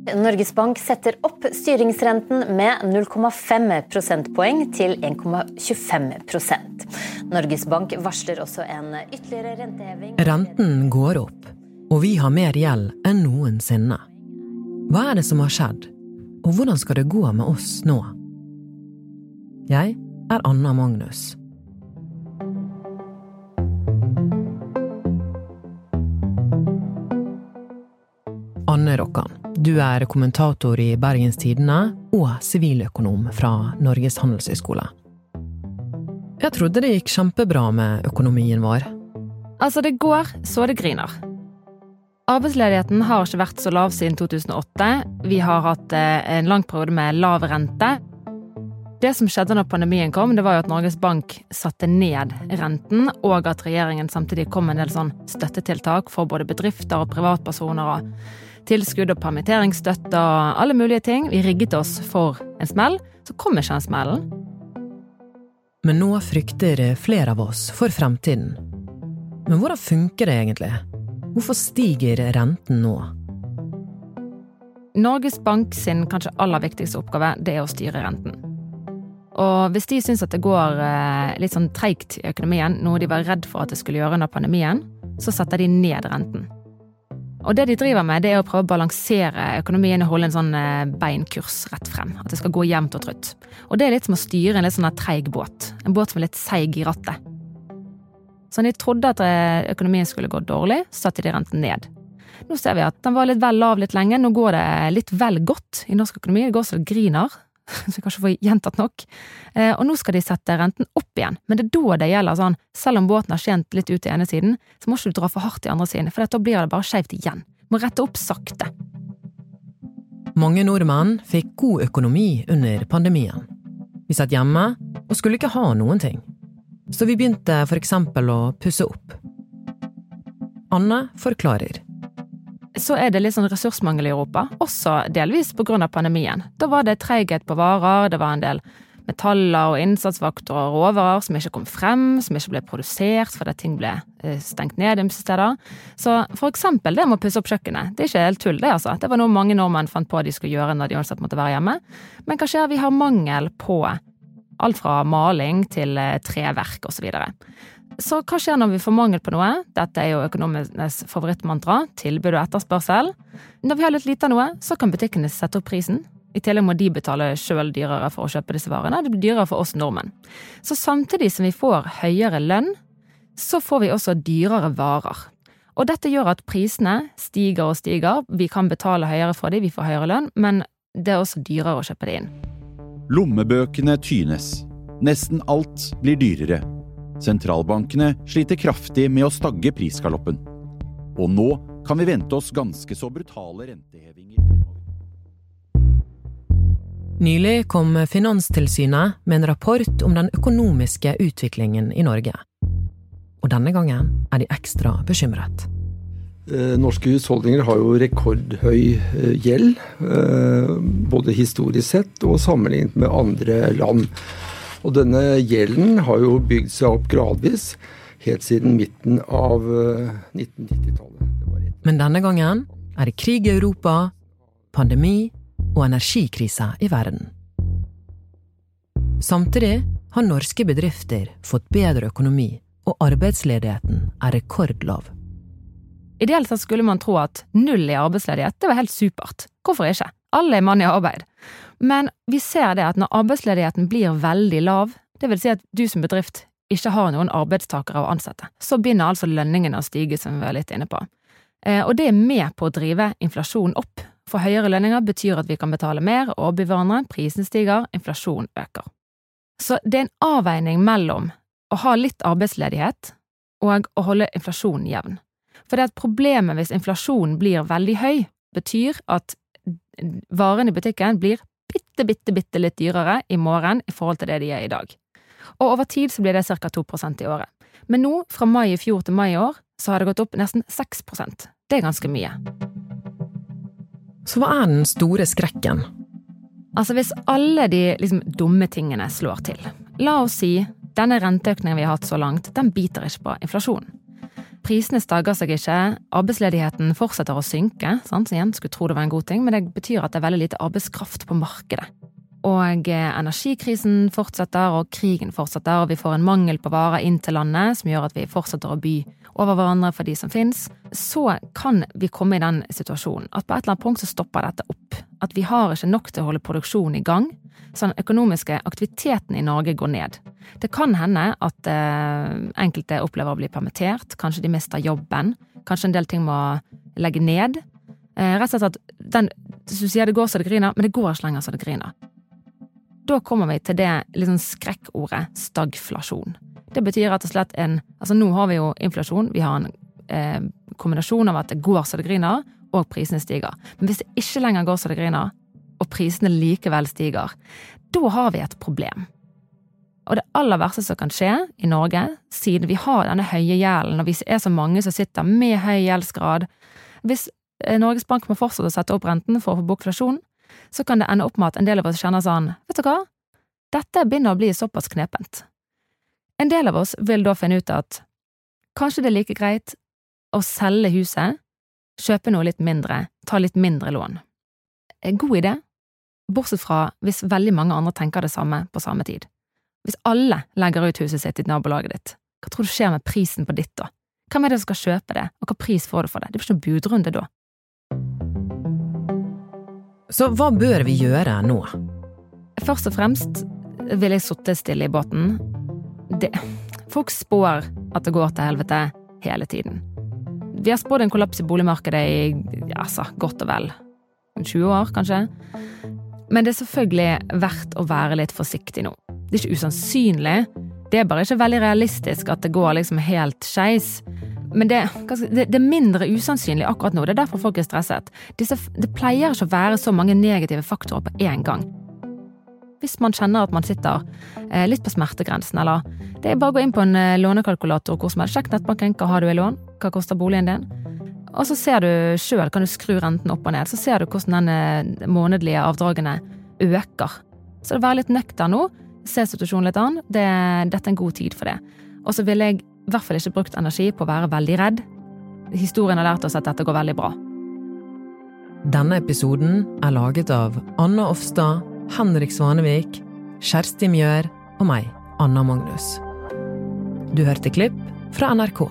Norges Bank setter opp styringsrenten med 0,5 prosentpoeng til 1,25 Norges Bank varsler også en ytterligere renteheving. Renten går opp, og vi har mer gjeld enn noensinne. Hva er det som har skjedd, og hvordan skal det gå med oss nå? Jeg er Anna Magnus. Anne Rokkan, du er kommentator i Bergens Tidende og siviløkonom fra Norges handelshøyskole. Jeg trodde det gikk kjempebra med økonomien vår. Altså, det går så det griner. Arbeidsledigheten har ikke vært så lav siden 2008. Vi har hatt eh, en lang periode med lav rente. Det som skjedde når pandemien kom, det var jo at Norges Bank satte ned renten, og at regjeringen samtidig kom med en del sånn støttetiltak for både bedrifter og privatpersoner. og tilskudd og permitteringsstøtte og alle mulige ting. Vi rigget oss for en smell. Så kom ikke den smellen. Men nå frykter flere av oss for fremtiden. Men hvordan funker det egentlig? Hvorfor stiger renten nå? Norges Bank sin kanskje aller viktigste oppgave det er å styre renten. Og hvis de syns at det går eh, litt sånn treigt i økonomien, noe de var redd for at det skulle gjøre under pandemien, så setter de ned renten. Og det de driver med, det er å prøve å balansere økonomien og holde en sånn eh, beinkurs rett frem. At det skal gå jevnt og trutt. Og det er litt som å styre en litt sånn treig båt. En båt som er litt seig i rattet. Så når de trodde at eh, økonomien skulle gå dårlig, satte de renten ned. Nå ser vi at den var litt vel lav litt lenge. Nå går det litt vel godt i norsk økonomi. Det går så det griner. Så vi kanskje får gjentatt nok. Eh, og nå skal de sette renten opp igjen, men det er da det gjelder sånn, selv om båten har tjent litt ut i ene siden, så må ikke du dra for hardt i andre siden, for da blir det bare skeivt igjen. Må rette opp sakte. Mange nordmenn fikk god økonomi under pandemien. Vi satt hjemme og skulle ikke ha noen ting. Så vi begynte for eksempel å pusse opp. Anne forklarer så er det litt sånn ressursmangel i Europa, også delvis pga. pandemien. Da var det treighet på varer, det var en del metaller og innsatsfaktorer og råvarer som ikke kom frem, som ikke ble produsert fordi ting ble eh, stengt ned ymse steder. Så for eksempel det med å pusse opp kjøkkenet. Det er ikke helt tull, det altså. Det var noe mange nordmenn fant på de skulle gjøre når de uansett måtte være hjemme. Men hva skjer? Vi har mangel på alt fra maling til eh, treverk osv. Så hva skjer når vi får mangel på noe? Dette er jo økonomenes favorittmantra, tilbud og etterspørsel. Når vi har litt lite av noe, så kan butikkene sette opp prisen. I tillegg må de betale sjøl dyrere for å kjøpe disse varene. Det blir dyrere for oss nordmenn. Så samtidig som vi får høyere lønn, så får vi også dyrere varer. Og dette gjør at prisene stiger og stiger. Vi kan betale høyere for dem, vi får høyere lønn, men det er også dyrere å kjøpe det inn. Lommebøkene tynes. Nesten alt blir dyrere. Sentralbankene sliter kraftig med å stagge prisgaloppen. Og nå kan vi vente oss ganske så brutale rentehevinger fremover. Nylig kom Finanstilsynet med en rapport om den økonomiske utviklingen i Norge. Og denne gangen er de ekstra bekymret. Eh, norske husholdninger har jo rekordhøy eh, gjeld, eh, både historisk sett og sammenlignet med andre land. Og denne gjelden har jo bygd seg opp gradvis helt siden midten av 1990-tallet. Eh, Men denne gangen er det krig i Europa, pandemi og energikrise i verden. Samtidig har norske bedrifter fått bedre økonomi, og arbeidsledigheten er rekordlav. Ideelt sett skulle man tro at null i arbeidsledighet det var helt supert. Hvorfor ikke? Alle er mann i arbeid. Men vi ser det at når arbeidsledigheten blir veldig lav, det vil si at du som bedrift ikke har noen arbeidstakere å ansette, så begynner altså lønningene å stige, som vi var litt inne på. Eh, og det er med på å drive inflasjonen opp, for høyere lønninger betyr at vi kan betale mer og overby hverandre, prisen stiger, inflasjonen øker. Så det er en avveining mellom å ha litt arbeidsledighet og å holde inflasjonen jevn. For det er et problemet hvis inflasjonen blir veldig høy, betyr at varene i butikken blir bitte, bitte, bitte litt dyrere i morgen i forhold til det de er i dag. Og over tid så blir det ca. 2% i året. Men nå, fra mai i fjor til mai i år, så har det gått opp nesten 6% Det er ganske mye. Så hva er den store skrekken? Altså, hvis alle de liksom, dumme tingene slår til. La oss si denne renteøkningen vi har hatt så langt, den biter ikke på inflasjonen. Prisene stagger seg ikke, arbeidsledigheten fortsetter å synke. Sant? Så igjen, skulle tro det var en god ting, men det betyr at det er veldig lite arbeidskraft på markedet. Og eh, energikrisen fortsetter, og krigen fortsetter, og vi får en mangel på varer inn til landet som gjør at vi fortsetter å by over hverandre for de som fins. Så kan vi komme i den situasjonen at på et eller annet punkt så stopper dette opp. At vi har ikke nok til å holde produksjonen i gang, så den økonomiske aktiviteten i Norge går ned. Det kan hende at eh, enkelte opplever å bli permittert, kanskje de mister jobben, kanskje en del ting må legge ned. Eh, rett og slett at den, du sier det går så det griner, men det går ikke lenger så det griner. Da kommer vi til det liksom skrekkordet stagflasjon. Det betyr rett og slett en Altså nå har vi jo inflasjon, vi har en eh, kombinasjon av at det går så det griner, og prisene stiger. Men hvis det ikke lenger går så det griner, og prisene likevel stiger, da har vi et problem. Og det aller verste som kan skje i Norge, siden vi har denne høye gjelden, og vi er så mange som sitter med høy gjeldsgrad Hvis eh, Norges Bank må fortsette å sette opp renten for å få bukt inflasjonen, så kan det ende opp med at en del av oss kjenner sånn, vet du hva, dette begynner å bli såpass knepent. En del av oss vil da finne ut at kanskje det er like greit å selge huset, kjøpe noe litt mindre, ta litt mindre lån. God idé, bortsett fra hvis veldig mange andre tenker det samme på samme tid. Hvis alle legger ut huset sitt i nabolaget ditt, hva tror du skjer med prisen på ditt da? Hvem er det som skal kjøpe det, og hva pris får du for det? Det blir ikke noen budrunde da. Så hva bør vi gjøre nå? Først og fremst vil jeg sitte stille i båten. Det, folk spår at det går til helvete hele tiden. Vi har spådd en kollaps i boligmarkedet i altså, godt og vel 20 år, kanskje. Men det er selvfølgelig verdt å være litt forsiktig nå. Det er ikke usannsynlig. Det er bare ikke veldig realistisk at det går liksom helt skeis. Men det, det, er mindre usannsynlig akkurat nå. Det er derfor folk er stresset. Det pleier ikke å være så mange negative faktorer på én gang. Hvis man kjenner at man sitter eh, litt på smertegrensen, eller Det er bare å gå inn på en eh, lånekalkulator hvor som helst. Sjekk nettbanken. Hva har du i lån? Hva koster boligen din? Og så ser du sjøl, kan du skru renten opp og ned, så ser du hvordan den eh, månedlige avdragene øker. Så være litt nøktern nå. Se situasjonen litt an. Det, dette er en god tid for det. Og så vil jeg i hvert fall ikke brukt energi på å være veldig redd. Historien har lært oss at dette går veldig bra. Denne episoden er laget av Anna Offstad, Henrik Svanevik, Kjersti Mjør og meg, Anna Magnus. Du hørte klipp fra NRK.